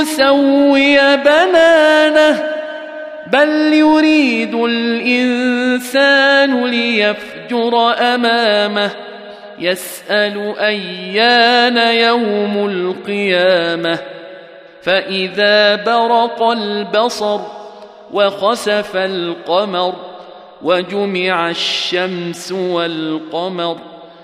نسوي بنانه بل يريد الإنسان ليفجر أمامه. يسأل أيان يوم القيامة. فإذا برق البصر وخسف القمر وجمع الشمس والقمر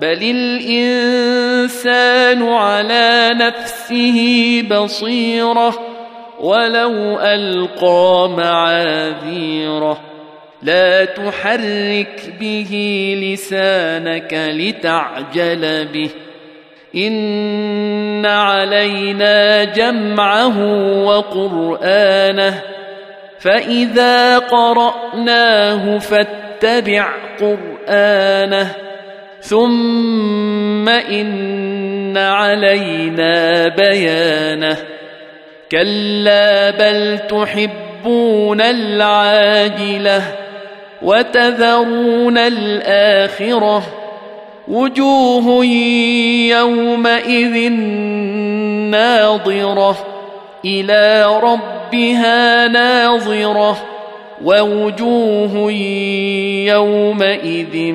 بل الانسان على نفسه بصيره ولو القى معاذيره لا تحرك به لسانك لتعجل به ان علينا جمعه وقرانه فاذا قراناه فاتبع قرانه ثم ان علينا بيانه كلا بل تحبون العاجله وتذرون الاخره وجوه يومئذ ناظره إلى ربها ناظره ووجوه يومئذ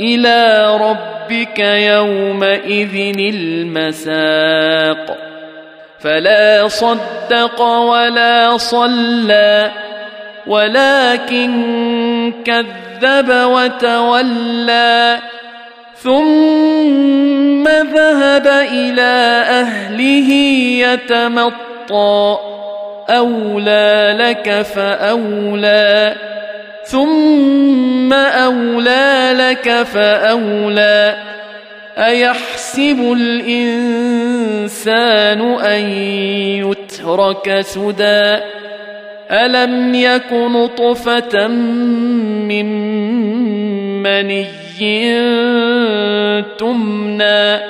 إلى ربك يومئذ المساق. فلا صدق ولا صلى ولكن كذب وتولى. ثم ذهب إلى أهله يتمطى. أولى لك فأولى. ثم اولى لك فاولى ايحسب الانسان ان يترك سدى الم يك نطفه من مني تمنى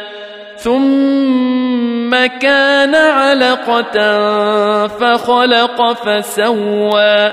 ثم كان علقه فخلق فسوى